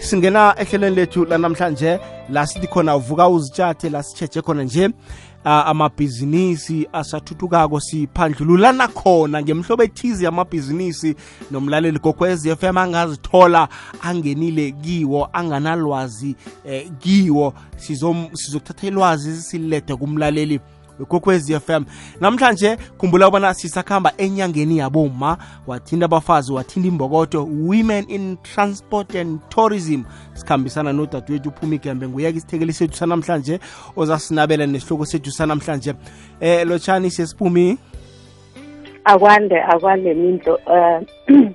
singena ehlelweni lethu lanamhlanje la sithi khona uvuka uzitshathe la sitshetshe khona nje uh, amabhizinisi asathuthukako siphandlululana khona ngemhlobo ethize yamabhizinisi nomlaleli gokwez m angazithola angenile kiwo anganalwazi eh, kiwo. Sizokuthatha ilwazi silethe kumlaleli wekokwezi FM namhlanje khumbula ubana sisakhamba enyangeni yaboma wathinda abafazi wathinda imbokodo women in transport and tourism. Sikhambisana nodadewethu uphuma igembe nguyeka isithekeli sethu sanamhlanje ozasinabela nesihloko sethu sanamhlanje. Eh lotshani sesiphumi? Akwande akwande mindlo uh,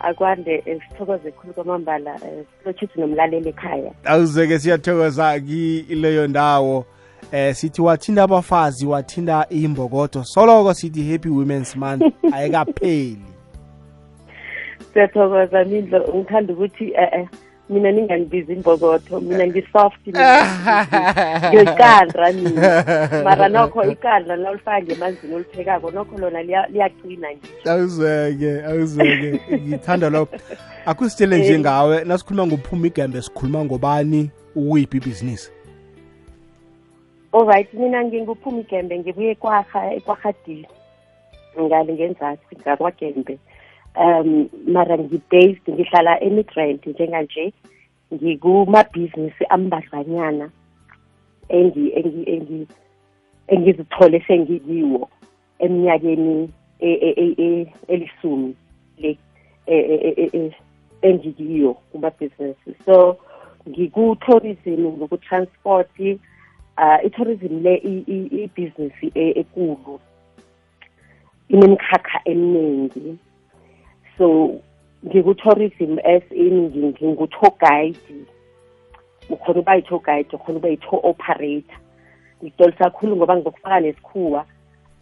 akwande eh, sithokoze khulu kwamambala eh, lotshithu nomlaleli ekhaya. Awuzeke siyathokoza kileyo ndawo eh sithi wathinda abafazi wathinda imbokodo soloko sithi happy women's month ayikapheli. Siyathokoza mindlo. Ngithanda ukuthi eh mina ningangibizi imbokotho mina ngisoft ngiyokandra mina. Mara nokho ikandla lawulifaka ngemanzini oliphekako nokho lona liyaqina nje. Awuzeke awuzeke ngithanda lokho. Akusitshele nje ngawe nasikhuluma ngophuma igembe sikhuluma ngobani? Ukuyiphi ibhizinisi alright mina nginguphuma igembe ngibuye kwaha ekwahadile ngale ngenzasi ngakwagembe um mara ngi-based ngihlala emidrand njenganje. Ngikumabhizinisi ambadlwanyana engizithole sengikiwo eminyakeni e, e, e, elisumi le engikiyo kumabhizinisi so ngiku-tourism ngoku-transport uh i-tourism le ibhizinisi ekulu inemkhakha eminingi. So ngiku-tourism as in ngingu-tour guide ukhona uba yi-tour guide ukhona uba yi-tour operator. Ngidolisa kakhulu ngoba ngizokufaka nesikhuwa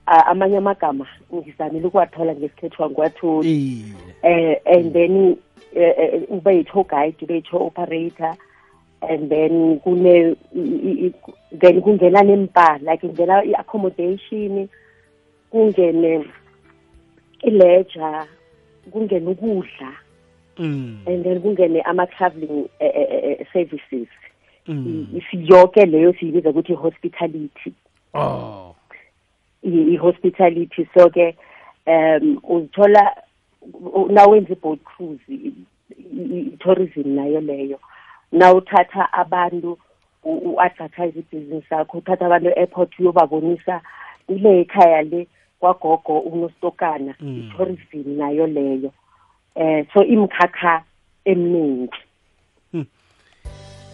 uh, amanye amagama ngizamile ukuwathola ngesikhethwa ngiwatholi um and then uh, ube yi-tour guide ube yi-tour operator and then kune then kungena nempa like kungena i-accommodation kungene i-ledger kungena ukudla and then kungene ama-traveling uh, uh, services. Yonke leyo siyibiza ukuthi i-hospitality. Oh. I-hospitality. So-ke um uzithola nawenza i-boat cruise i-tourism nayo leyo. Nawuthatha abantu u-advertise ibhizinisi yakho uthatha abantu e-airport uyobabonisa ile ekhaya le kwagogo unostokana i-tourism nayo leyo. Eh so imkhakha eminingi.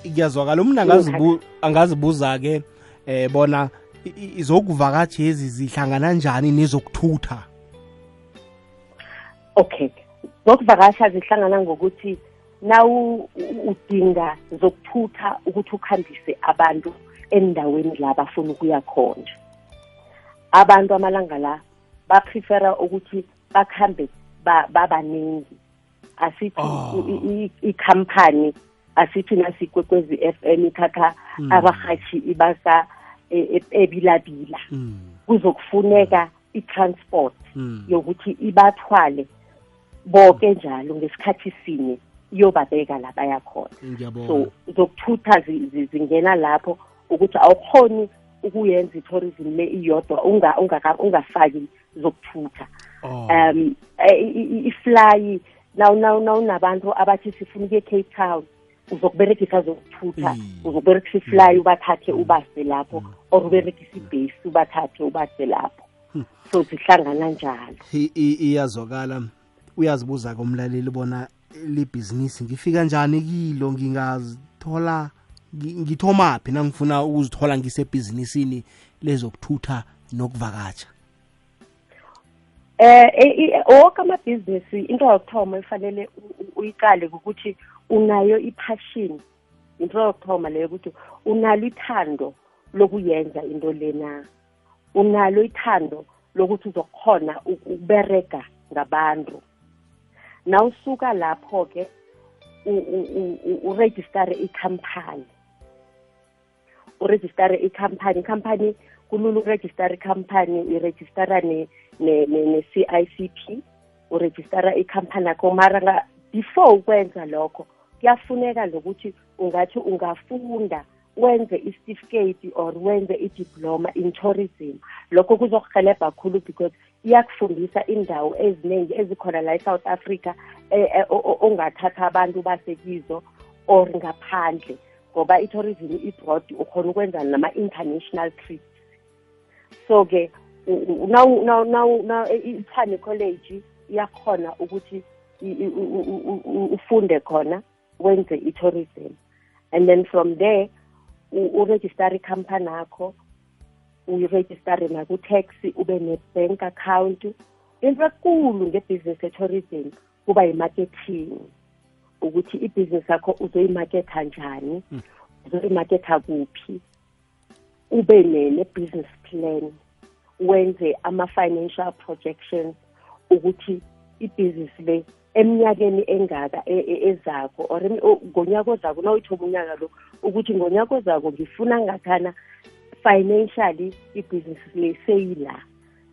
Kuyazwakala umntu angazibuza-ke eh bona izokuvakatshezi zihlangana njani nezokuthutha? Okay. Zokuvakasha zihlangana ngokuthi nawu udinga zokuthutha ukuthi ukhambise abantu endaweni la bafuna ukuya khona. Abantu amalanga la baprefera ukuthi bakhambe babaningi. Asithi ikhampani asithi nasikwekwezi f m ithatha abahashi ibasa ebilabila. Kuzokufuneka i-transport yokuthi ibathwale bonke njalo ngesikhathi sinye. Iyobabeka la baya khona. So zokuthutha zingena lapho ukuthi awukhoni ukuyenza i-tourism le iyodwa ungafaki zokuthutha. Um ifly nawunabantu abathi sifuna ukuye cape town uzokuberegisa zokuthutha uzokuberegisa ifly ubathathe ubase lapho or uberegisa ibhesi ubathathe ubase lapho. So zihlangana njalo. Iyazwakala. Uyazibuza komlaleli bona libhizinisi ngifika njani kilo? Ngingazithola ngithomaphi nangifuna ukuzithola ngisebhizinisini lezokuthutha nokuvakatsha? Eh wonke amabhizinisi into yokuthoma efanele uyiqale ukuthi unayo ipassion. Into yokuthoma leyo ukuthi unalo ithando lokuyenza into lena. Unalo ithando lokuthi uzokhona ukuberega ngabantu. Nawusuka lapho ke uregistare ikhampani uregistare ikhampani ikhampani kulula uregistara ikhampani iregistara ne-CICP uregistara ikhampani yakho. Mara before ukwenza lokho kuyafuneka nokuthi ungathi ungafunda wenze i-certificate or wenze i-diploma in tourism. Lokho kuzokuhelebha kakhulu because iyakufundisa indawo eziningi ezikhona la e-south africa o- o- ongathatha abantu basekizo or ngaphandle ngoba i-tourism i-broad ukhona ukwenza nama-international trips. So-ke i-tshwane college iyakhona ukuthi ufunde khona wenze i-tourism. And then from there uregistare ikhampani yakho uyirejistare naku-tax ube ne-bank account. Into ekulu ngebhizinisi etourism kuba yi-marketing. Ukuthi ibhizinisi yakho uzoyimaketha njani uzoyimaketha kuphi ube ne- ne-business plan wenze ama-financial projections ukuthi ibhizinisi le eminyakeni engaka e- e- ezako or ngonyaka ozako nawuyithoba unyaka lo ukuthi ngonyaka ozako ngifuna ngathana financially ibhizinisi le seyila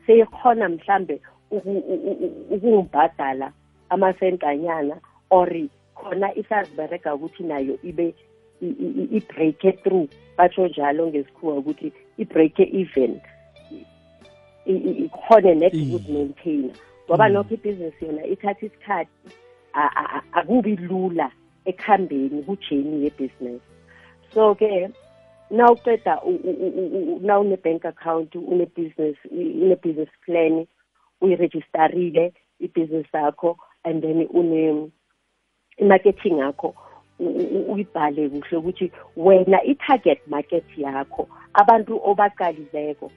seyikhona mhlambe uku- u- u- u- ukungibhadala amasentanyana or khona isaziberega ukuthi nayo ibe i- i- i- i-break through batsho njalo ngesikhuwa ukuthi i-break even i- i- ikhone net Iye. ukuzimaintaina ngoba Mm. nokho ibhizinisi yona ithatha isikhathi a- a- a- akubi lula ekuhambeni kujeni yebhizinisi so-ke nawuqeda nawune-bank account une-business une-business plan uyirejistarile ibhizinisi yakho and then une i-marketing yakho u- u- uyibhale kuhle ukuthi wena i-target market yakho abantu obaqalileko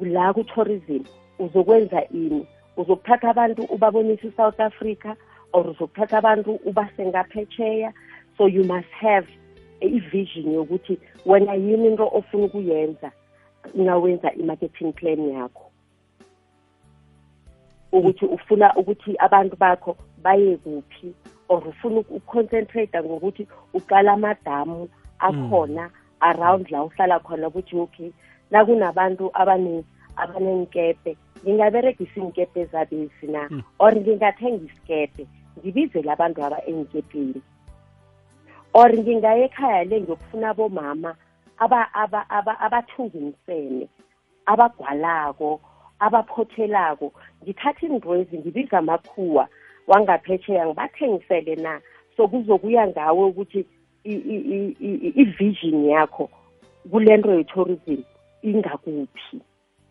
la ku-tourism uzokwenza ini? Uzokuthatha abantu ubabonisa i-south africa or uzokuthatha abantu ubase ngaphetsheya so you must have i-vision yokuthi wena yini into ofuna ukuyenza nawenza i-marketing plan yakho? Ukuthi ufuna ukuthi abantu bakho baye kuphi or ufuna ukuconcentrate ngokuthi uqala amadamu akhona around la uhlala khona ukuthi okay nakunabantu abane abanenkepe ngingaberegisa iinkepe zabezi na? Or ngingathenga isikepe ngibizele abantu aba enkepeni or ngingaya ekhaya le ngiyokufuna aba- abathunginisene abagwalako abaphothelako. Ngithatha indwezi ngibiza amakhuwa wangaphetsheya ngibathengisele na? So kuzokuya ngawe ukuthi i-vision yakho kule nto ye-tourism ingakuphi?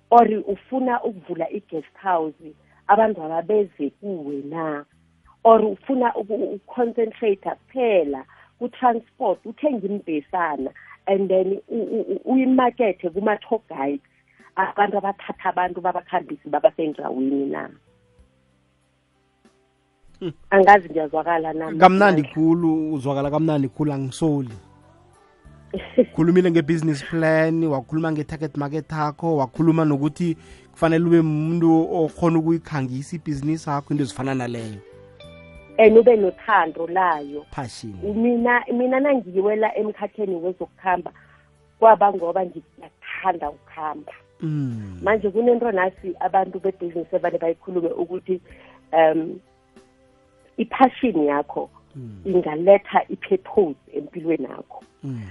Or ufuna ukuvula i-guest house abantu ababeze kuwe na? Or ufuna uku- uconcentrate kuphela? Ku-transport uthenge imbhesana and then u- u- u- uyimakethe kuma-tour guides abantu abathatha abantu babakhambisi babasendaweni na? Angazi ngiyazwakala na kamnandi khulu uzwakala kamnandi khulu angisoli. Khulumile nge-business plan wakhuluma nge-target market yakho wakhuluma nokuthi kufanele ube umuntu okhona ukuyikhangisa ibhizinisi yakho into ezifana naleyo. And ube nothando layo passion mina mina nangiwela emkhakheni wezokuhamba kwaba ngoba ngiyakuthanda ukuhamba mm. manje kunento nasi abantu bebhizinisi evane bayikhulume ukuthi um ipassion yakho Mm. ingaletha ipurpose empilweni yakho Mm.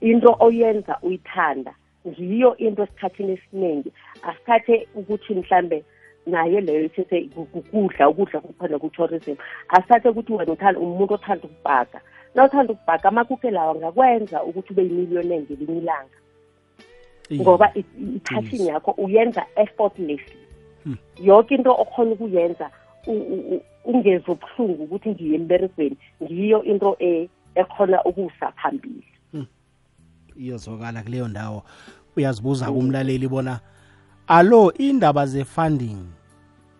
into oyenza uyithanda ngiyo into esikhathini esiningi asithathe ukuthi mhlambe naye leyo ithethe kudla ukudla kukhona ku-tourism asithathe ukuthi wena uthanda umuntu othanda ukubhaka. Na uthanda ukubhaka amakuke lawa angakwenza ukuthi ube yimiliyone ngelinye ilanga. Iye. ngoba i- i- ipassion yakho uyenza effortlessly. Hmm. yonke into okhona ukuyenza u- u- u- ungezwe ubuhlungu ukuthi ngiye emberegweni ngiyo into e- ekhona ukusa phambili. Iyozwakala kuleyo ndawo. Uyazibuza kumlaleli bona alo indaba ze-funding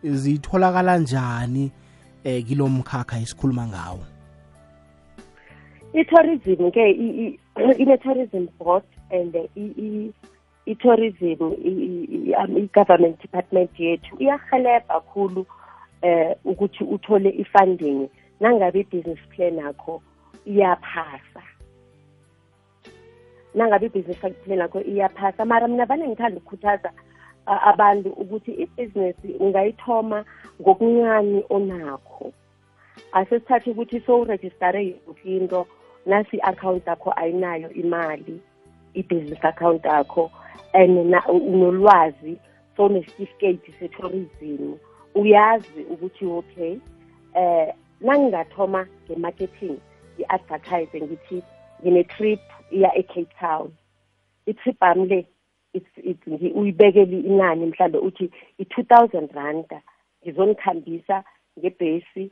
zitholakala njani eh kilo mkhakha esikhuluma ngawo? I-tourism ke i- i- ine-tourism board and i- i- i-tourism i- i- i- i-government department yethu iyahelebha kakhulu eh ukuthi uthole i-funding. Nangabe i-business plan yakho iyaphasa. Nangabe i-business plan yakho iyaphasa mara mina vane ngithanda ukukhuthaza a- abantu ukuthi ibhizinesi ungayithoma ngokuncane onakho. Asesithathe ukuthi sowurejistare yonke into nasi i-account yakho ayinayo imali i-business account yakho and na- unolwazi sowunesitifiketi se-tourism uyazi ukuthi okay eh nangingathoma nge-marketing ngi-advertise ngithi ngine-trip iya e-cape town. I-trip yami le it's- it's- ngi- uyibekele inani mhlambe uthi i-two thousand randa ngizonikhambisa ngebhesi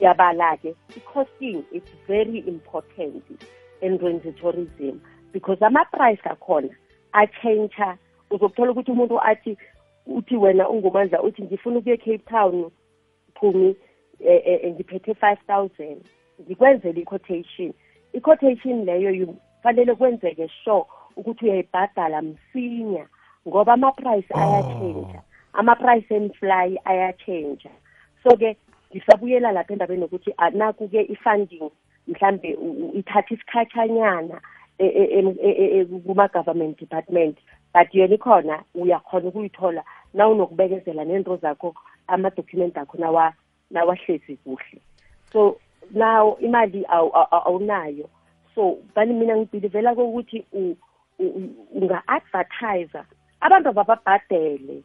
uyabala-ke i-costing it's very important entweni ze-tourism because ama-price akhona atshentsha uzokuthola ukuthi umuntu athi uthi wena ungumandla uthi ngifuna ukuye cape town phumi eh, eh, ngiphethe five thousand ngikwenzele i-quotation. I-quotation leyo you- fanele kwenzeke sure ukuthi uyayibhadala msinya ngoba ama-price ayatshentsha ama-price emfly ayatshentsha so-ke ngisabuyela lapha endabeni yokuthi naku-ke i-funding mhlambe u- u- ithatha isikhatshanyana e- e- em- e- e- e- kuma-government department. But yona ikhona uyakhona ukuyithola na unokubekezela nento zakho ama-document akho nawa nawahlezi kuhle. So now imali awu- awu- awunayo. So bani mina ngibhilivela kokuthi u- u- u- unga-advertisa abantu abababhadele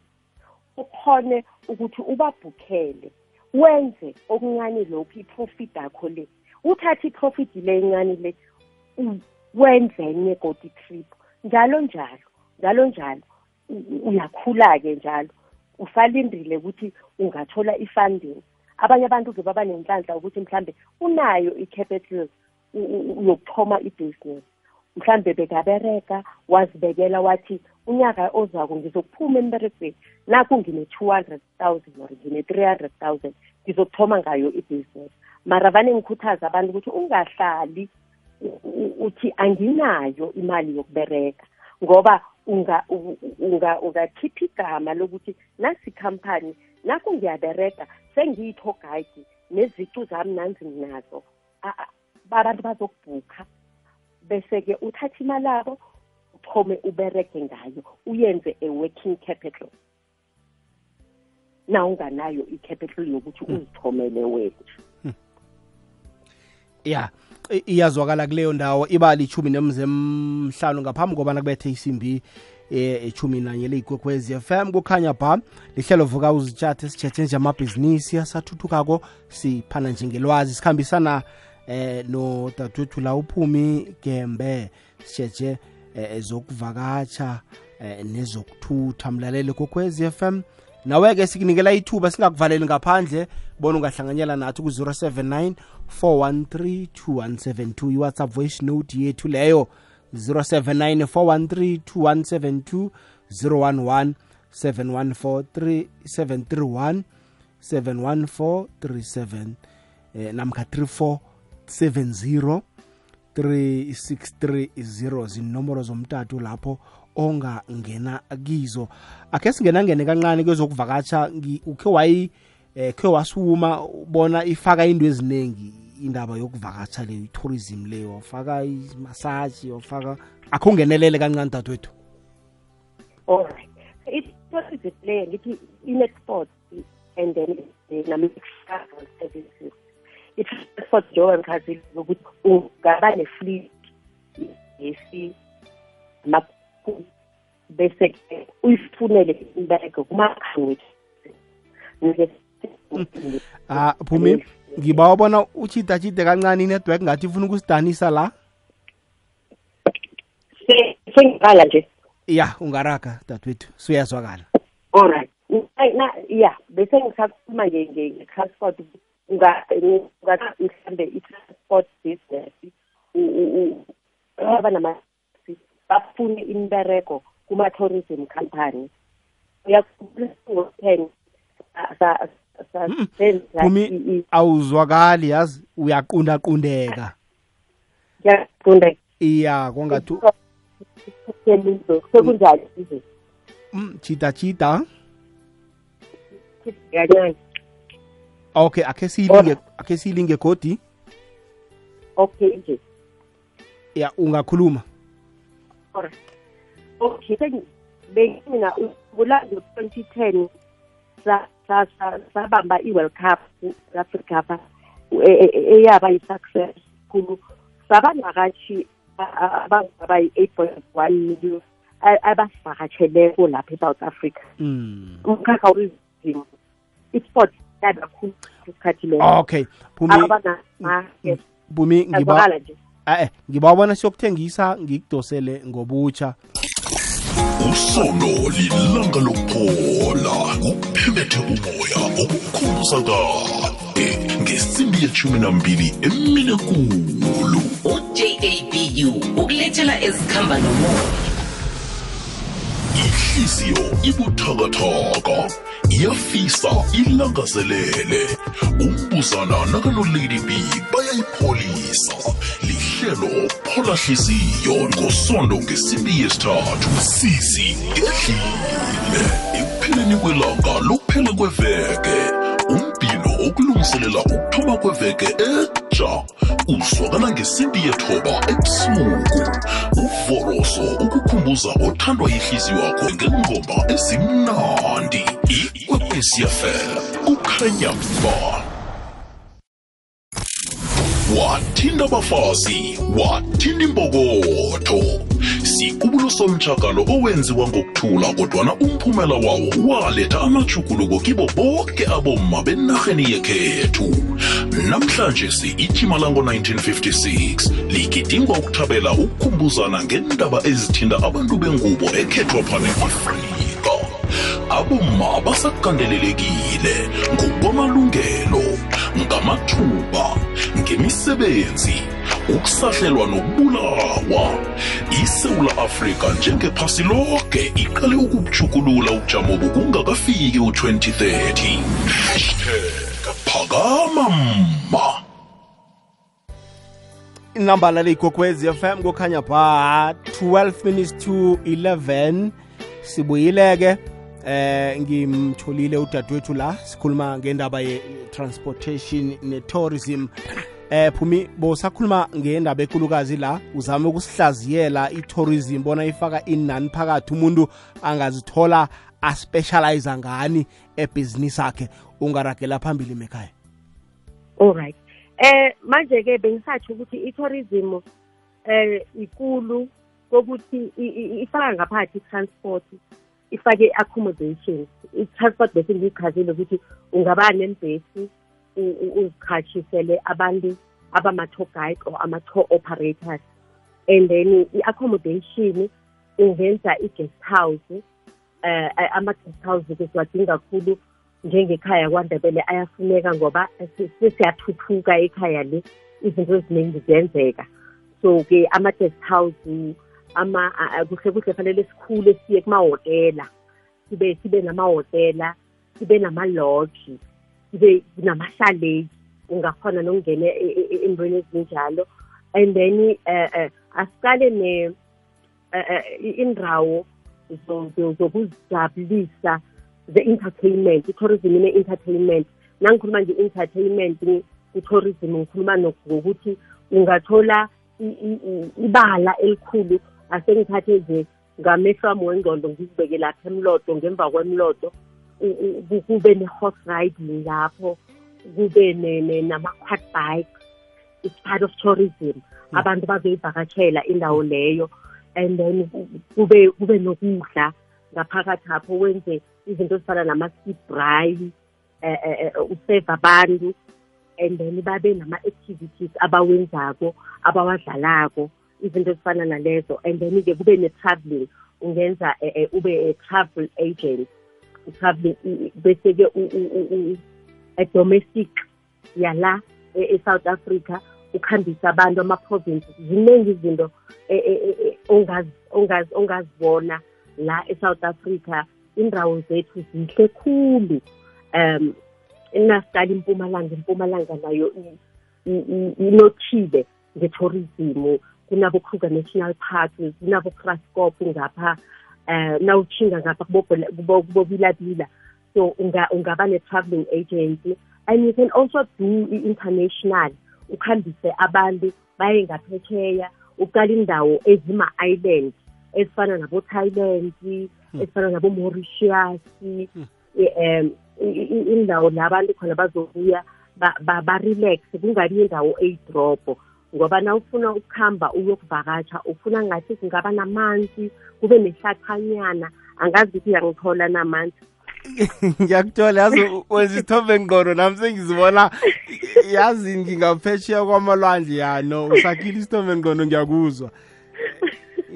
ukhone ukuthi ubabhukhele wenze okuncane lokhu iprofit yakho le. Uthathe iprofit le encane le wenze enye godi trip njalo njalo njalo njalo uyakhula-ke njalo. Usalindile ukuthi ungathola i-funding. Abanye abantu-ke baba nenhlanhla ukuthi mhlambe unayo i-capital yokuthoma ibhizinesi mhlambe bekabereka wazibekela wathi unyaka ozako ngizokuphuma emberegweni. Nakho ngine-two hundred thousand or ngine-three hundred thousand ngizokuthoma ngayo ibhizinesi mara vane ngikhuthaza abantu ukuthi ungahlali u- u- uthi anginayo imali yokubereka ngoba unga u- unga ungakhipha igama lokuthi nasi ikhampani nakho ngiyabereka sengiyitho guide nezicu zami nanzi nginazo. A- a- abantu bazokubhukha. Bese-ke uthatha imali abo uthome ubereke ngayo uyenze a working capital. Na unganayo i-capital yokuthi uzithomele wena ya i- iyazwakala kuleyo ndawo iba lichumi nemzemhlanu ngaphambi kobana kubethe isimbi echumi nanye leyigwekwezi FM kukhanya ba lihlelo vuka uzitshathe sithethe nje amabhizinisi asathuthukako siphana njengelwazi sikhambisana eh no dadwethu la uphumi gembe sithethe eh, zokuvakatsha eh, nezokuthutha. Mlaleli kokwezi FM nawe-ke sikunikela ithuba singakuvaleli ngaphandle bona ungahlanganyela nathi ku-079 413 2172 iwhatsapp voice note yethu leyo 079 413 2172 011 714 731 71437 eh, namkha 3470 3630 zinomboro zomtatu lapho ongangena kizo. Akhe singenangene kancane kwezokuvakatsha ukhe wayi eh, khe wasuma ubona ifaka into eziningi indaba yokuvakatsha leyo i-tourism leyo wafaka imasaji wafaka akho ungenelele kancane dadwethu. Alright i-tourism leyo ngithi i-netsport and then nama-travel services. I-transport njengoba ngichazile ukuthi ungaba ne-fleet yesi bese uyifunele imbereko kumakhange ah phumi ngiba bona uchidachide kancane inetwork ngathi ifuna ukusidanisa la? Sengibala nje. Ya ungaraga dadwethu suyazwakala. Alright Na- na ya bese ngisakhuluma nge- nge- nge-transport. unga- unga- mhlambe i-transport business u- u- u- aba nama bafune imbereko kuma-tourism company. Uyakuthenga phumi awuzwakali yazi? Uyaqundaqundeka. Ngiyaqunda iya kwangathi sekunjani nje. Mm, chida chida kancane okay akhe siyilinge akhe siyilinge godi okay nje. Ya ungakhuluma. Okay bengina ngolando sa sa sabamba i-world cup africa e- e- eyaba yi-success khulu. Sabangakathi abangaba yi-eight point one million abasivakatsheleko lapha e-south africa. Mm. umkhakha wezimu i-sport yabe kakhulu isikhathi leso. Okay. Phumi bumi yes. Phumi ngiba yazwakala eh ngibabona siyokuthengisa ngikudosele ngobutsha. Usono lilanga lokuphola kuphemethe umoya okukhumbuza kade ngesimbi yeshumi nambili emine kulu ujabu ukulethela ezikhamba nomoya. Ihliziyo ibuthakathaka iyafisa ilangazelele. Umbuzana nakanolady b bayayipholisa. Lihlelo phola hliziyo ngosondo ngesimbi yesithathu. Sisi edlile ekupheleni kwelanga lokuphela kweveke umbhino okulungiselela ukuthoma kweveke eja uzwakala ngesimbi yethoba ebusuku. Uvoroso ukukhumbuza othandwa yihliziyo yakho ngengoma ezimnandi. Ikwekwesiafm kukhanya ba wathinta abafazi wathinta imbokotho. Sikubulo somtshakalo owenziwa ngokuthula kodwana umphumela wawo waletha amajuguluko kibo bonke abomma benarheni yekhethu. Namhlanje si-ijima lango-1956 ligidingwa ukuthabela ukukhumbuzana ngendaba ezithinta abantu bengubo ekhethwa phane afrika abomma basakandelelekile ngokwamalungelo ngamathuba ngemisebenzi ukusahlelwa nokubulawa. Isewula afrika njengephasi lonke iqale ukubujukulula ubujamo bokungakafiki u-2030 hashtag phakama mma. Inambala leyigogwezi FM kukhanya ba 12 minutes to 11 sibuyileke eh ngimtholile udadewethu la sikhuluma ngendaba ye transportation ne tourism eh phumi bosakhuluma ngendaba ekulukazi la uzame ukusihlaziyela i-tourism bona ifaka inani phakathi umuntu angazithola aspecialize ngani ebhizinisi akhe ungaragela phambili mekhaya alright eh manje ke bengisatsho ukuthi i-tourism eh ikulu kokuthi ifaka ngaphakathi i-transport ifake i-accommodation. I-transport bese ngiyichazile ukuthi ungaba nembhesi u- u- uzikhathisele abantu abama-tour guide or ama-tour operators and then i-accommodation ungenza i-guest house eh ama-guest house ke siwadinga kakhulu njengekhaya kwandebele ayafuneka ngoba si- sesiyathuthuka ekhaya le izinto eziningi ziyenzeka. So-ke ama-guest house ama a- a- kuhle kuhle fanele sikhule siye kumahhotela sibe sibe namahhotela sibe nama-lodge. Sibe nama-chalet ungakhona nokungena e- e- e- entweni ezinjalo. And then eh asiqale ne eh, indawo zo- zo- zokuzijabulisa ze-entertainment i-tourism ine-entertainment nangikhuluma nge-entertainment ku-tourism ngikhuluma ngokuthi ungathola ibala elikhulu. Asengithathe nje ngamehlo wami wengqondo ngizibeke lapha emlodo ngemva kwemlodo kube ne-horse riding lapho kube nama-quad bike it's part of tourism. Abantu bazoyivakatshela indawo leyo and then ku- kube kube nokudla ngaphakathi apho wenze izinto ezifana nama-sea braai eh, eh, eh, useve abantu and then babe nama-activities abawenzako abawadlalako izinto ezifana nalezo. And then-ke kube ne-traveling ungenza ube a travel agent. Traveling bese-ke domestic yala e-south africa ukhambisa abantu ama-provinces ziningi izinto e- e- e- ongazi- ongazi- ongazibona la e-south africa. Indawo zethu zihle khulu. Um nasiqala impumalanga impumalanga nayo inothile nge-tourism. Kunabo-kruger national park kunabo-kraskop ngapha. Um nawutshinga ngapha kubo- kubo- kubobilabila. So unga- ungaba ne-traveling agency. And you can also do i-international. Ukhambise abantu baye ngaphesheya uqala indawo ezima-island ezifana nabo-thailand ezifana nabo-mauritius um indawo la abantu khona bazobuya ba- ba- ba-relax. Kungabi indawo eyidrobho. Ngoba na ufuna ukuhamba uyokuvakatsha ufuna ngathi kungaba namanzi kube nehlathanyana angazi ukuthi uyangithola namanzi. Ngiyakuthola yazi u- wenza isithombe ngqondo nami sengizibona yazi ngingaphesheya kwamalwandle yano usakhile isithombe ngqondo ngiyakuzwa.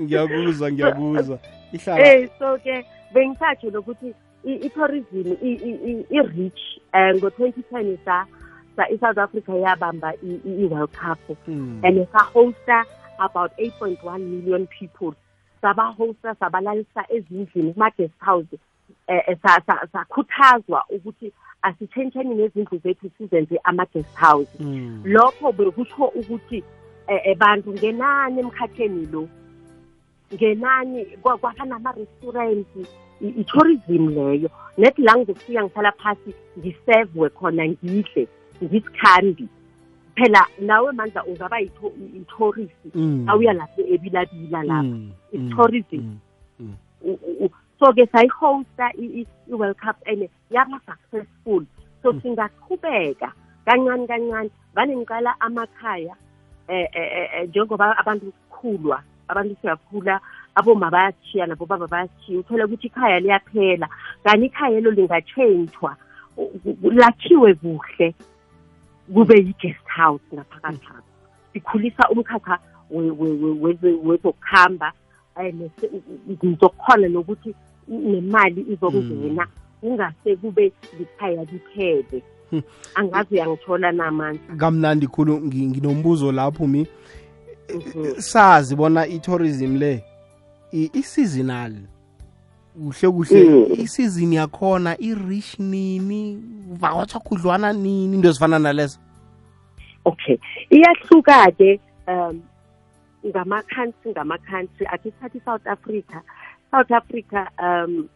Ngiyakuzwa ngiyakuzwa. Ihlala. Eh so ke bengisatsho lokuthi i- i-tourism i- i- i- i-rich um ngo-twenty ten sa sa- i-south africa yabamba i-world cup. Mm. and sahosta about 8.1 million people. Sabahosta sabalalisa ezindlini kuma-guest house eh, eh, sa- sa- sakhuthazwa ukuthi asitshentsheni nezindlu zethu sizenze ama-guest house. Mm. lokho bekutsho ukuthi eh, eh, bantu ngenani emkhatheni lo ngenani kwaba kwabanama-restaurant i- i-tourism leyo. Nethi la ngizokufika ngihlala phasi ngisevwe khona ngidle ngisikhambi phela nawe mandla ungaba i-tourist Mm. awuya lapho ebilabila lapha. It's Mm. Mm. U- u- u- so ke sayihosta i-world cup and yaba successful so singaqhubeka kancane kancane vane ngiqala amakhaya eh eh, eh, eh, njengoba abantu kukhulwa abantu siyakhula aboma bayashiya nabo baba bayashiya uthole ukuthi ikhaya liyaphela kanti ikhaya elo lingatshentshwa lakhiwe kuhle kube yi-guest house ngaphakathi. Lapho sikhulisa umkhakha we- we- we- weze- wezokuhamba um ngizokhona nokuthi nemali izokungena kungase kube likhaya liphele Hmm. angazi uyangithola namanje kamnandi khulu ngi- nginombuzo lapho mi. Mhm. sazi bona i-tourism le i- i-seasonal kuhle kuhle. Mm. isizini yakhona i-rich nini? Vakwatsha khudlwana nini into ezifana nalezo? Okay. Iyahluka-ke um ngama-country ngama-country. Ake sithathe i-south africa. South africa um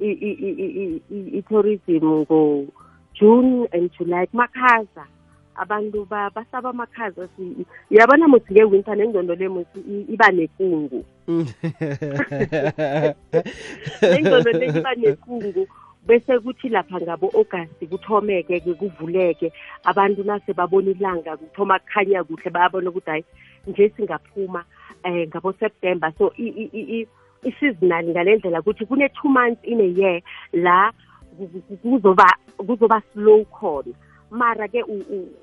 i- i- i- i- i- i-tourism ngo-june and july. Kumakhaza. Abantu ba- basaba amakhaza si- uyabona muthi nge-winter nengcondo le muthi iba nekungu nengcondo le iba nekungu bese kuthi lapha ngabo August kuthomeke ke kuvuleke. Abantu nase babona ilanga kuthoma kukhanya kuhle bayabona ukuthi hayi nje singaphuma eh ngabo September. So i- i- i- i-seasonal ngalendlela ukuthi kune two months in a year la ku- ku- kuzoba kuzoba slow khona. Mara ke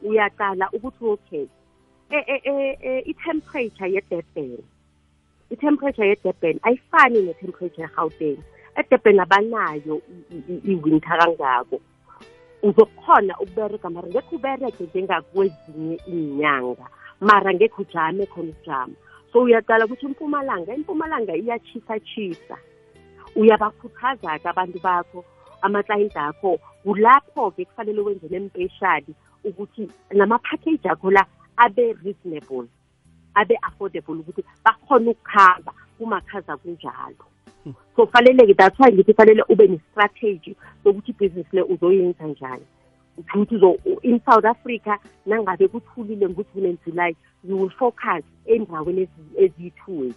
uyaqala ukuthi okay eh eh eh, eh i-temperature ye-Durban i-temperature ye-Durban ayifani ne-temperature ye-Gauteng. eDurban abanayo i- i- i-winter kangako. Uzokhona ukubereka mara ngekho ubereke njengakwezinye iinyanga mara ngekho ujame khona ujama so uyaqala ukuthi impumalanga impumalanga iyachisa-chisa uyabakhuthaza-ke abantu bakho amaklayenti akho kulapho-ke kufanele wenze nempeshali ukuthi nama-package akho la abe reasonable. Abe affordable ukuthi bakhona ukukhamba kumakhaza kunjalo. So fanele-ke that's why ngithi fanele ube ne-strategy sokuthi ibhizinisi le uzoyenza njani. Ukuthi uzo- in south africa nangabe kuthulile ngujune and july you will focus endaweni ezi- eziyi-two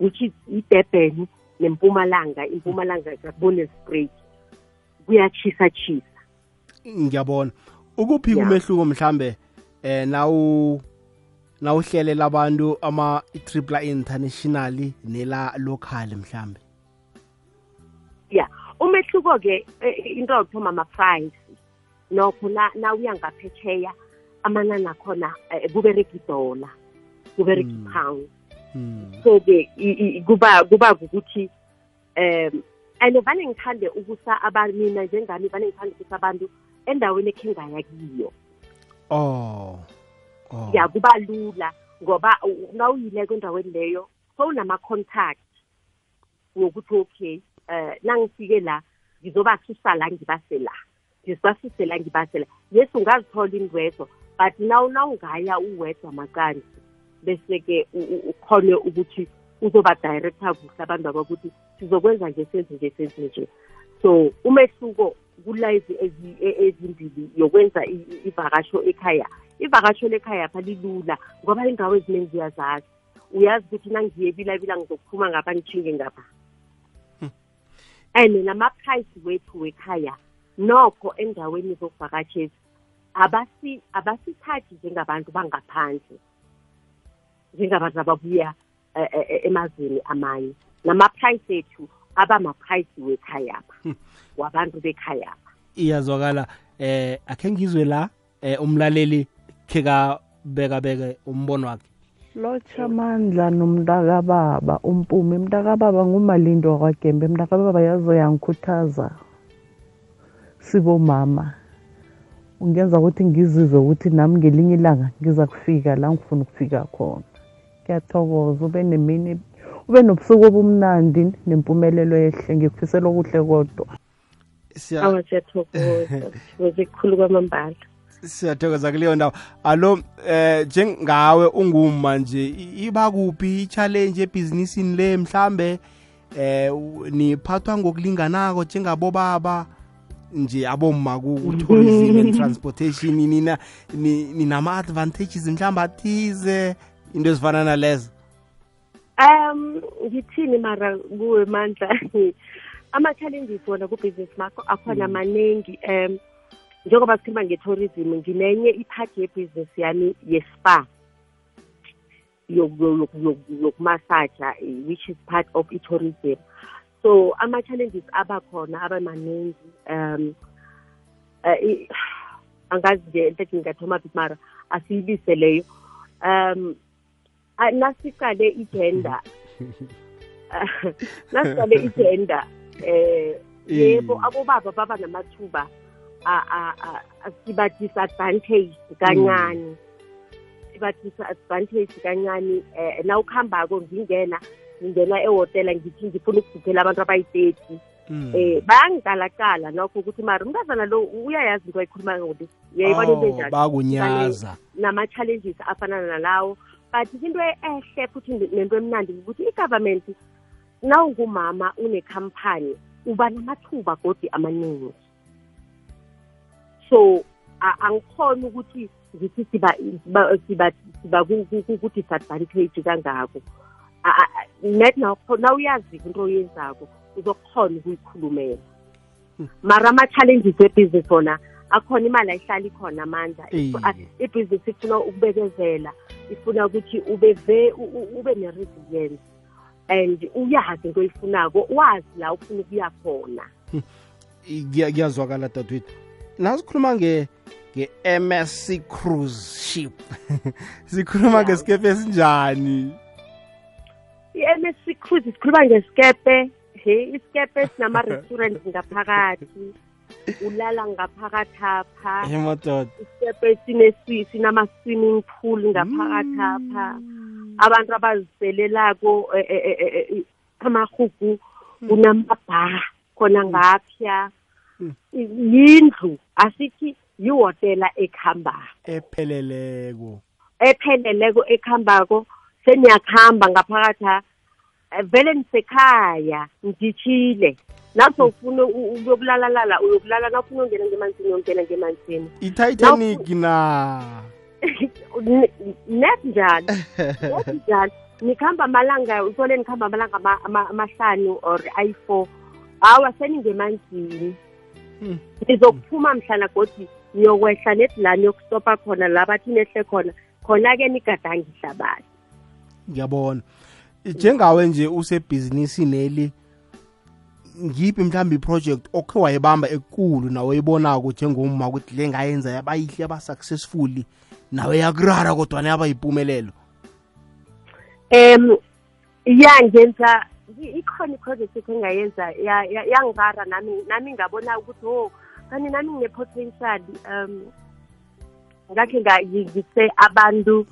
which is idurban nempumalanga. Impumalanga kakubone spray kuyachisa chisa ngiyabona. Ukuphi Ya. umehluko mhlambe eh nawu nawuhlelela abantu ama triple international nela local mhlambe. Ya umehluko-ke eh, into yokuthoma ama-price nokho na nawuya ngaphetsheya amanani akhona kubereka idola kubereka ipound i- i- kuba kuba ukuthi um and vane ngithande ukusa abantu mina njengami vane ngithande ukusa abantu endaweni ekhe ngaya kiyo. Oh. Ya kuba lula ngoba nawuyileko endaweni leyo sowunama-contact wokuthi okay eh nangifike la ngizobasusa la ngibase la. Ngizibasuse la ngibase la. Yes ungazithola indwezo but naw nawungaya uwedwa maqanzi bese-ke ukhone ukuthi uzoba-director kuhle abantu abakuthi sizokwenza nje senze nje senze nje. So umehluko kulezi ezi- e- ezimbili yokwenza i- i- ivakasho ekhaya. Ivakasho lekhaya pha lilula ngoba indawo eziningi ziyazazi. Uyazi ukuthi nangiye bilabila ngizokuphuma ngapha ngitshinge ngapha. And nama-price wethu wekhaya nokho endaweni zokuvakashezi abasi abasithathi njengabantu bangaphandle njengabantu ababuya eh, eh, eh, emazweni amanye. Nama-price ethu abama-price wekhayapha wabantu bekhayapha. Iyazwakala eh akhe ngizwe la eh umlaleli khe kabeka beke umbono wakhe. Lotsha amandla nomntakababa umpumi. Mntakababa ngumalindo wakwagembe. Mntakababa yazo yangikhuthaza sibomama ungenza ukuthi ngizizwe ukuthi nami ngelinye ilanga ngiza kufika la ngifuna ukufika khona. Ngiyathokoza ube nemini ube nobusuku obumnandi nempumelelo ehle ngikufisela okuhle kodwa. Siya- awa siyathokoza. Kukhulu kwamambala. Siyathokoza kuleyo ndawo. Alo eh njengawe unguma nje i- iba kuphi i-challenge ebhizinisini le? Mhlambe eh niphathwa ngokulinganako njengabobaba nje aboma ku-tourism and transportation nina ni- ninama-advantages mhlawumbe athize into ezifana nalezo um ngithini mara kuwe mandla? Ama-challenges wona ku-business makho akhona maningi um njengoba sikhuluma nge-tourism nginenye iphathi ye-business yami ye-spa yoku- yoku- yoku- yokumasaja eh, which is part of i-tourism. So ama-challenges abakhona abamaningi um eh, i- angazi nje enhle ngingathoma phi mara asiyibise leyo. Um ah, nasiqale igender. Nasiqale igender eh yebo abobaba baba namathuba a- a- a- a- siba disadvantage kancane. Siba disadvantage kancane eh na ukuhambako ngingena ngingena ehotela ngithi ngifuna ukubhukhela abantu abayi-thirty. Mm. eh bayangiqalaqala nokho ukuthi mara umntazana lo uyayazi into ayikhulumayo ngodi uyayibona into Oh, enjani bakunyaza nama-challenges afana nalawo but into ehle futhi nento emnandi ukuthi i-government nawungumama unekhampani uba namathuba godi amaningi. So a- angikhoni ukuthi ngithi siba siba siba siba ku- ku- ku- ku-disadvantage kangako. A- a- a- net nawukho- nawuyazi into oyenzako uzokukhona ukuyikhulumela. Mara ama-challenges e-business wona akhona imali ayihlali khona amandla. Iye. ibhizinisi ifuna ukubekezela ifuna ukuthi ube ve u- u- ube ne-resilience. And uyazi into oyifunako wazi la ufuna ukuya khona. Kuya- kuyazwakala dadwethu. Nasikhuluma nge nge-MSC cruise ship. Sikhuluma Yeah. ngesikepe esinjani? i-MSC cruise sikhuluma ngesikepe he isikepe sinama-restaurant ngaphakathi. Ulala ngaphakathi apha. Emadoda isikepe sine- sinama-swimming pool ngaphakathi apha. Abantu abaziselelako eh, eh, eh, amahugu kunamabha khona ngapha. Yindlu asithi yihotela ekhambako. Epheleleko. Epheleleko ekhambako seniyakuhamba ngaphakathi ha eh, vele nisekhaya nditshile nasofuna ukuyokulalala uyokulala nawufuna ungena ngemanzini uyongena ngemanzini ititanic na? Net njalo. Net njalo. Nikhamba amalanga uthole nikhamba amalanga ama- ama- amahlanu or ayi-four. Hawa seningemanzini Hmm. nizokuphuma mhlana godi niyokwehla nedi la niyokustopa khona la bathi nehle khona. Khona-ke nigadange ihlabathi. Ngiyabona. Njengawe nje usebhizinisini eli ngiphi mhlawumbe iproject okhe wayibamba ekulu nawe oyibonako njengomma ukuthi le ngayenza yabayihle yaba-successfully nawe yakurara kodwana yaba yipumelelo um ya ngenza ikhona iproject ekhe ngayenza ya- ya- yangirara nami nami ngabona ukuthi o kanti nami ngine-potential um ngakhe nga- ngise abantu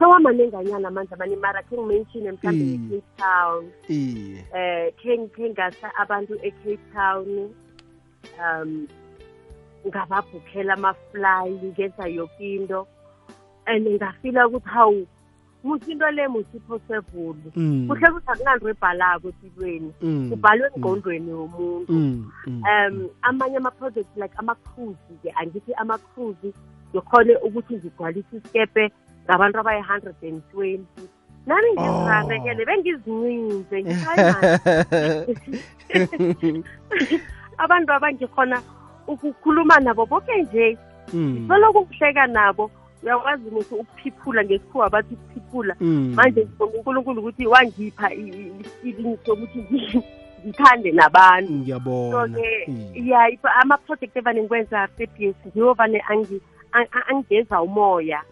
sewamanenganyana amandla mani mara khe ngimenshine mhlawumbe Mm. e-cape town. Iye. Eh khe ngasa abantu e-cape town um ngababhukhela amafly ngenza yoke into. And ngafila ukuthi hawu musi into le musiphosebhulu Mm. kuhle kuthi akunanto ebhalako empilweni Mm. kubhalwe engqondweni yomuntu. Mm, um amanye ama-projects like ama-cruise-ke angithi ama-cruise ngikhone ukuthi ngigcwalise isikepe ngabantu abayi-hundred and twenty. Nami ngizirarekele bengizincinze ngithi, "Hayi man, abantu abangikhona ukukhuluma nabo boke nje Mm. soloko kuhleka nabo. Uyakwazi muthi ukuphiphula ngesikhuwa bathi ukuphiphula. Mm. manje ngibonga unkulunkulu ukuthi wangipha i- i- isipilini sokuthi ngi- ngithande nabantu. So ngiyabona. Ke Mm. ya ipa- ama-project evane ngikwenza se-bs ngiwo vane angi- ang- ang- angigeza umoya.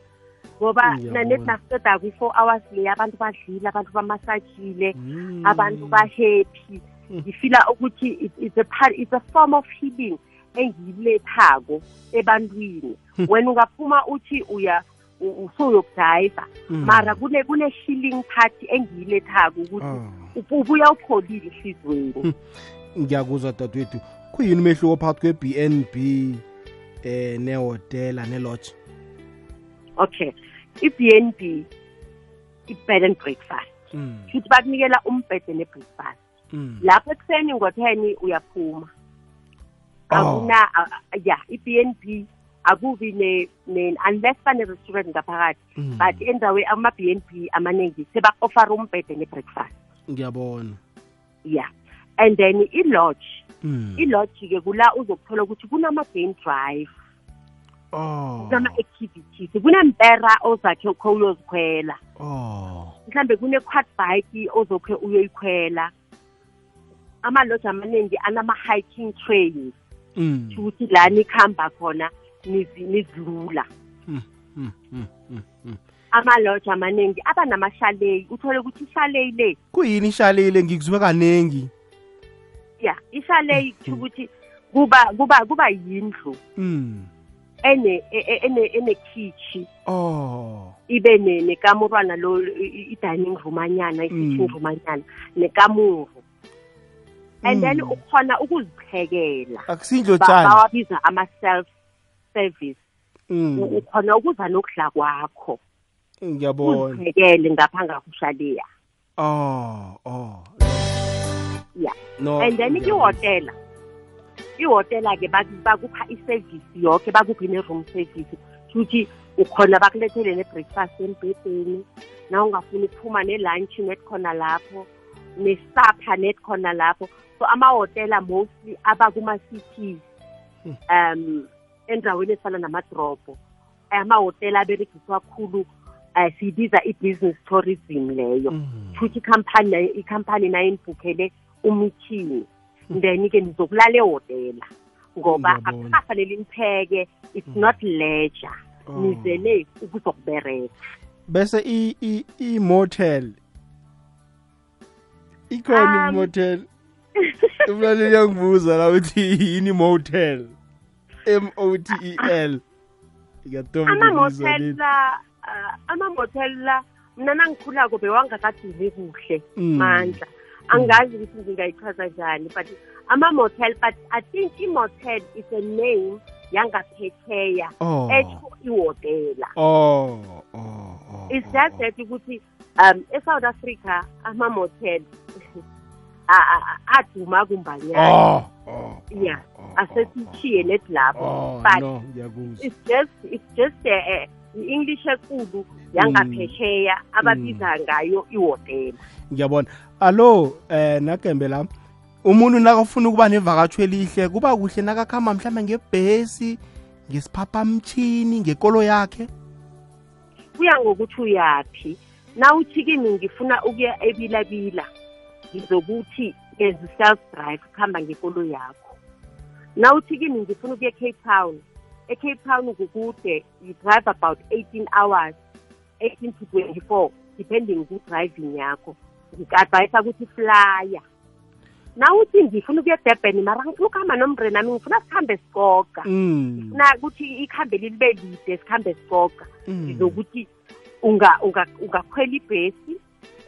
Ngoba Ngiyabona. nethi nasiqeda kwi-four hours le abantu badlile abantu bamasajile Mm. abantu ba-happy. Ngifila ukuthi it- it's a part it's a form of healing engiyilethako ebantwini. Hmm. wena ungaphuma uthi uya usuyokudayiva mara kune kune healing part engiyilethako ukuthi Ah. ubu- ubuya upholile ehliziyweni ngiyakuzwa dadewethu kuyini umehluko phakathi kwe-b n b eh nehotela nelodge? Okay. I-b n b i-bed and breakfast Mm. futhi bakunikela umbhede ne-breakfast Mm. lapho ekuseni ngo-ten uyaphuma Oh. akuna a- a- ya i-b n b akubi ne, ne unless bane-restaurant ngaphakathi Mm. but endawe ama-b n b amaningi seba-ofara umbhede ne-breakfast ngiyabona ya and then i-lodge Mm. i-lodge-ke kula uzokuthola ukuthi kunama-game drive oh kunama-activities kunempera ozakhe ukhe uyozikhwela oh mhlambe kune-quad bike ozokhe uyoyikhwela ama-lodge amaningi anama-hiking trails Mm. ukuthi la nikhamba khona nizi- nizilula Mm. Mm. Mm. Mm. Mm. ama-lodge amaningi aba namashaleyi uthole ukuthi ishaleyi le kuyini ishalile ngikuzwe kanengi ya ishaleyi kusho ukuthi kuba kuba kuba yindlu Mm. Ene e- e- ene enekhichi oh. Ibe ne- nekamurwana lo i- i-dining room anyana i-sitting Mm. room anyana nekamuru. And then Mm. ukhona ukuziphekela. Akusindlo tshani bawabiza ama-self service. Mm. Ukhona ukuza nokudla kwakho? Ngiyabona. Uziphekele ngapha ngakushaleya oh oh. Ya no and then ngiyabona. Ihotela ihotela-ke baku- bakupha i-service yonke bakuphi ne-room service. Futhi ukhona bakulethele ne-breakfast embhedeni na ungafuni ukuphuma ne-lunch net khona lapho nesapha net khona lapho. So amahotela mostly aba kuma-cities um endaweni ezifana namadrobho. Amahotela aberegiswa kakhulu um siyibiza i-business tourism leyo. Mm. futhi ikhampani nayo ikhampani nayo inibhukhele umithini then-ke nizokulala ehotela ngoba Ngiyabona. akusafanele nipheke it's not leisure. Oh. nizele ukuzokubereka bese i i i-motel ikhona Um, i-motel? Umlaleli uyangibuza la ukuthi yini motel m o t e l. Ngiyatoma ama-motel la uh, ama-motel la mna nangikhulako bewangakaduli kuhle Mm. mandla. Angazi ukuthi ngingayichaza njani but ama-motel but i think i-motel is a name yangaphesheya oh. etho ihotela oh oh oh it's oh, just oh. that ukuthi um e-south africa ama-motel a- a- a- aduma kumbanyana. Oh oh yeah oh, oh, asesithiye nethi lapho oh but no ngiyakuzwa. it's just it's just uh, i-english ekulu yangaphesheya ababiza ngayo ihotela ngiyabona. Alo eh nagembe la umuntu nakafuna ukuba nevakatho elihle kuba kuhle nakakhamba mhlawumbe ngebhesi ngesiphaphamtshini ngekolo yakhe? Kuya ngokuthi uyaphi. Na uthi kimi ngifuna ukuya ebilabila ngizokuthi as self drive kuhamba ngekolo yakho. Na uthi kimi ngifuna ukuya ecape town ecape town kukude you drive about 18 hours 18 to 24 depending ku-driving yakho. Ngika-advayisa ukuthi flyer. Na uthi ngifuna ukuya edurban mara ngifuna ukuhamba nomndeni nami ngifuna sikhambe sikoka mm. Na ukuthi ikhambe libe lide sikhambe sikoka mm. ngizokuthi unga unga ungakhwela ibhesi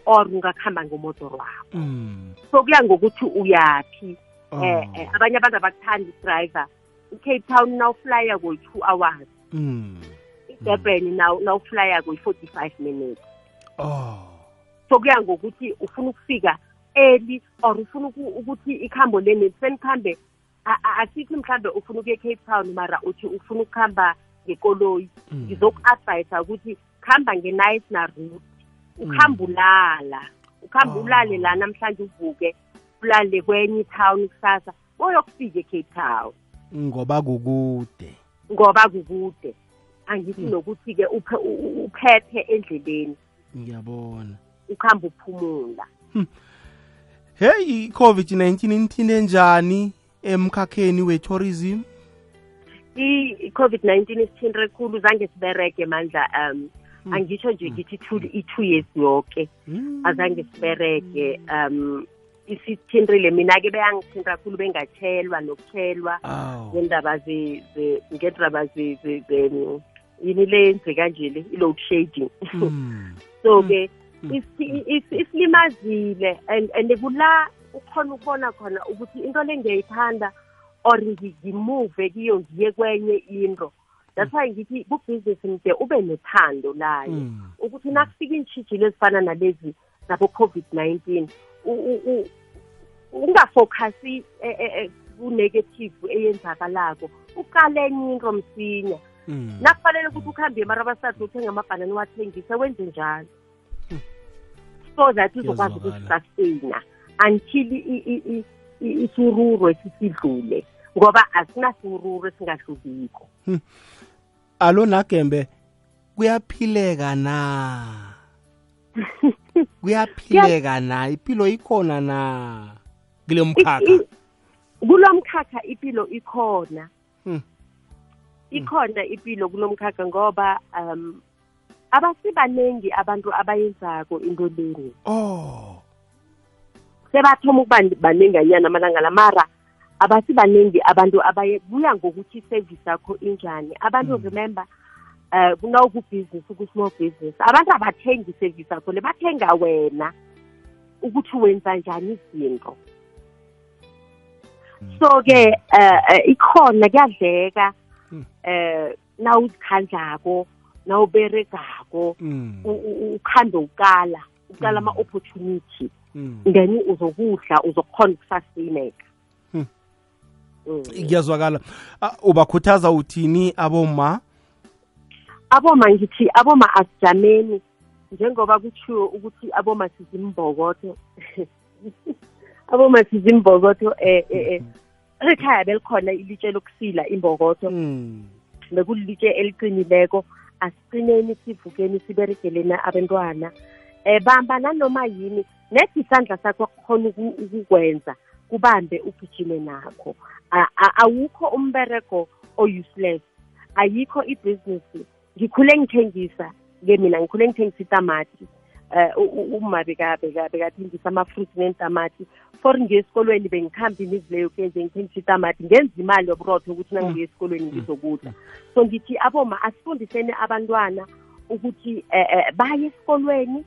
or ungakhamba ngomotor wakho. Mm. so kuya ngokuthi uyaphi. Eh, abanye abantu abakuthanda i-driver i-cape town nawuflya koyi-two hours. Mm. idurban naw- nawuflya koyi-forty-five minutes. Oh. So kuya ngokuthi ufuna ukufika early or ufuna uku- ukuthi ikhambo leni senikhambe a- a- asithi mhlambe ufuna ukuya e-cape town mara uthi ufuna ukuhamba ngekoloyi. Mm. ngizoku-advayisa ukuthi khamba nge-night na route. Ukhamba ulala. Ukhamba Oh. ulale la namhlanje uvuke ulale kwenye itown kusasa boyokufika e-cape town. Ngoba kukude. Ngoba kukude. Angithi nokuthi-ke uphe- u- u- uphephe endleleni ngiyabona. Ukuhamba uphumula. Hey i-covid-19 inithinte njani emkhakheni we-tourism? I-covid-19 isithinte khulu zange siberege mandla um angisho nje ngithi two- i-two years yoke. Azange siberege um isithintrile mina-ke beyangithinta kakhulu bengatshelwa nokutshelwa ngendaba ngedaba yini le yenzeka nje le? I-load shading. Hmm. So-ke hmm. isilimazile and and kula ukhona ukubona khona ukuthi into le ngiyayithanda or ngimuve kiyo ngiye kwenye into that's why ngithi kubhizinisi mde ube nethando layo. Hmm. Ukuthi nakufika iintshijilo ezifana nalezi zabo-covid 19 ungafocus e, e, e, ku-negative eyenzakalako uqale enye into msinya hmm. nakufanele ukuthi ukuhambe emarabasati uthenge amabhanani wathengise wenze njalo. So that uzokwazi ukusustaina until isururo sisidlule ngoba asinasururo esingadlubiko hmm. alo nagembe kuyaphileka na? Kuyaphileka na? Impilo ikhona na? Kule mkhakha. I- i- kulo mkhakha impilo ikhona. Hmm. ikhona impilo kulo mkhakha ngoba um abasibaningi abantu abayenzako into leni. Oh. Sebathoma ukuba baninganyana amalanga la mara abasibaningi abantu abaye kuya ngokuthi iservice yakho injani. Abantu remember uh kunawukubhizinisi ku-small business abantu abathengi iservice yakho le bathenga wena ukuthi wenza njani izinto. So-ke uh ikhona kuyadleka Mm. eh nawuzikhandlako nawuberegako Mm. u- u- ukhambe uqala ama-opportunity. Then uzokudla uzokhona ukusustaineka Hmm. Mm. kuyazwakala. Ah, ubakhuthaza uthini aboma aboma ngithi aboma asijameni njengoba kutshiwo ukuthi aboma sizimbokotho. Aboma sizimbokotho eh eh eh ekhaya belikhona ilitshe lokusila imbokotho. Mm. bekulilitshe eliqinileko asiqineni sivukeni siberegeleni abantwana eh bamba nanoma yini nethi isandla sakho kukhona uku- ukukwenza kubambe ugijime nakho. Awukho umberego o-useless. Ayikho ibhizinisi ngikhule ngithengisa ke mina ngikhule ngithengisa itamati eh u- u- uma beka- beka- bekathengisa ama-fruit nentamati for ngiye esikolweni bengikhambe imizi leyo kenze ngithengisa itamati ngenza imali yoburotho ukuthi nangibuye esikolweni ngizokudla. So ngithi aboma asifundiseni abantwana ukuthi eh, baye esikolweni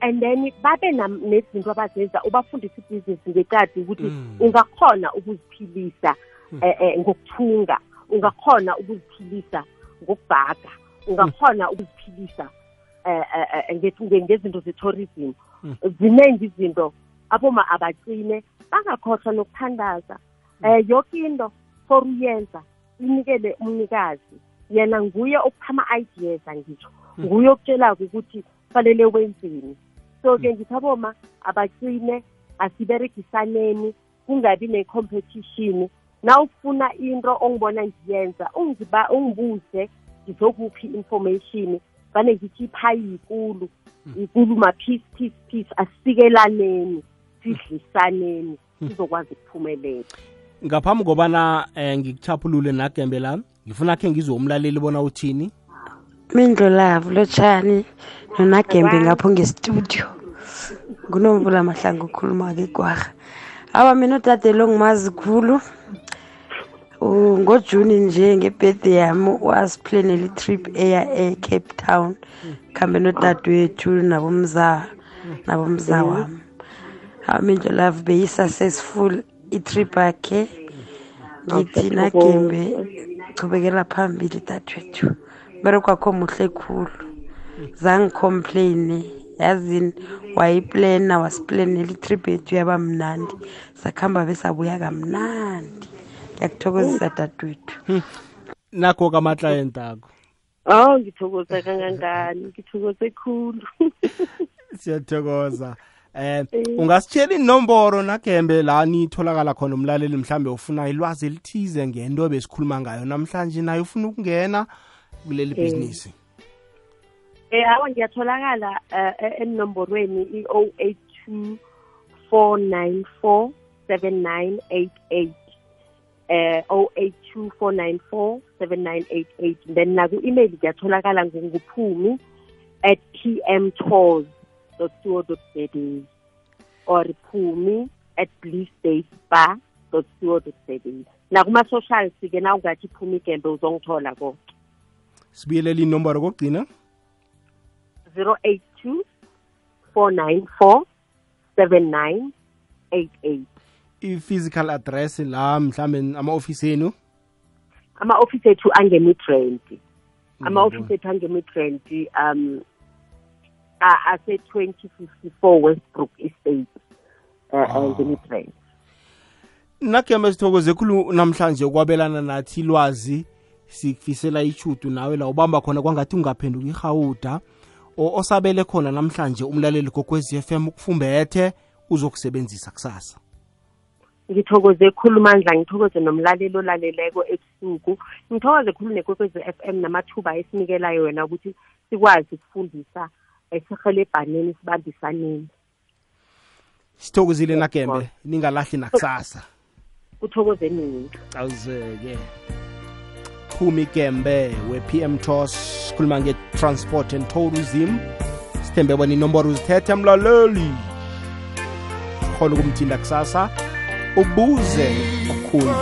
and then babe nezinto abazenza ubafundise ibhizinisi ngeqadi ukuthi Mm. ungakhona ukuziphilisa eh, ngokuthunga ungakhona ukuziphilisa ngokubhaga. Ungakhona ukuziphilisa eh, eh, eh, nge- nge- ngezinto ze-tourism. Ziningi izinto aboma abacine bangakhohlwa nokuthandaza. Eh yonke into for uyenza inikele umnikazi. Yena nguye opha ama-ideas angitsho nguye okutshelako ukuthi fanele wenzeni. So-ke ngithi aboma abacine asiberegisaneni kungabi ne-competition. Nawufuna into ongibona ngiyenza ungibuze ngizokuphi information vane ngithi iphayi yikulu yikulu ma-piece piece piece asikelaneni sidlisaneni sizokwazi ukuphumelela. Ngaphambi kobana eh, ngikuchaphulule nagembe lami ngifuna khe ngizwe umlaleli bona uthini? Mindlo lavo lotshani nonagembe ngapho ngestudio. Ngunomvula mahlangu ukhuluma-ke igwarha awa mina udade lo ngimazi khulu. U- ngojuni nje ngebirthday yami wasiplanela itrip eya e-cape town khambe nodadewethu nabomza nabomza wami awa mindlo lavo beyi-successful itrip yakhe. Ngithi nagembe chubekela phambili dadewethu. Mbereko wakho muhle khulu. Zangicomplaine yazini wayiplana wasiplanela itrip yethu yaba mnandi. Sakuhamba besabuya kamnandi. Ngiyakuthokozisa dadwethu. Nakho kamaklayenti akho? Aw ngithokoza kangangani ngithokoze khulu. Siyathokoza. Eh ungasitshela inomboro nagembe la nitholakala khona umlaleli mhlambe ufuna ilwazi elithize ngento besikhuluma ngayo namhlanje naye ufuna ukungena kuleli bhizinisi Eh awa ngiyatholakala eh, enomborweni i-082 494 7988 eh 082 494 7988 then naku email ngiyatholakala nguphumi at pmtours.co.za or phumi at bluestatebar.co.za nakuma-socials ke na ungathi phumi gembe uzongithola ko. Sibuyelela inomboro kokugcina 082 494 7988 i-physical address la mhlambe ama-ofisi enu ama-ofisi ethu angemidrand ama-ofisi ethu angemidrand um a- ase-2054 westbrook estate uh, ngemidrand nagembe sithokoze khulu namhlanje ukwabelana nathi ilwazi sikufisela ichudu nawe la ubamba khona kwangathi ungaphenduka irhawuda. O- osabele khona namhlanje umlaleli kokwezi FM ukufumbethe uzokusebenzisa kusasa ngithokoze khulu mandla ngithokoze nomlaleli olaleleko ebusuku. Ngithokoze khulu nekwekwezi f m namathuba esinikelayo wena ukuthi sikwazi ukufundisa esihelebhaneni sibambisaneni. Sithokozile nagembe ningalahli nakusasa. Kuthokoze nini? Awuzeke. Phumi gembe we-pm tos khuluma nge-transport and tourism sithembe bona inomboro uzithethe mlaleli. Khona ukumthinda kusasa. Ubuze kakhulu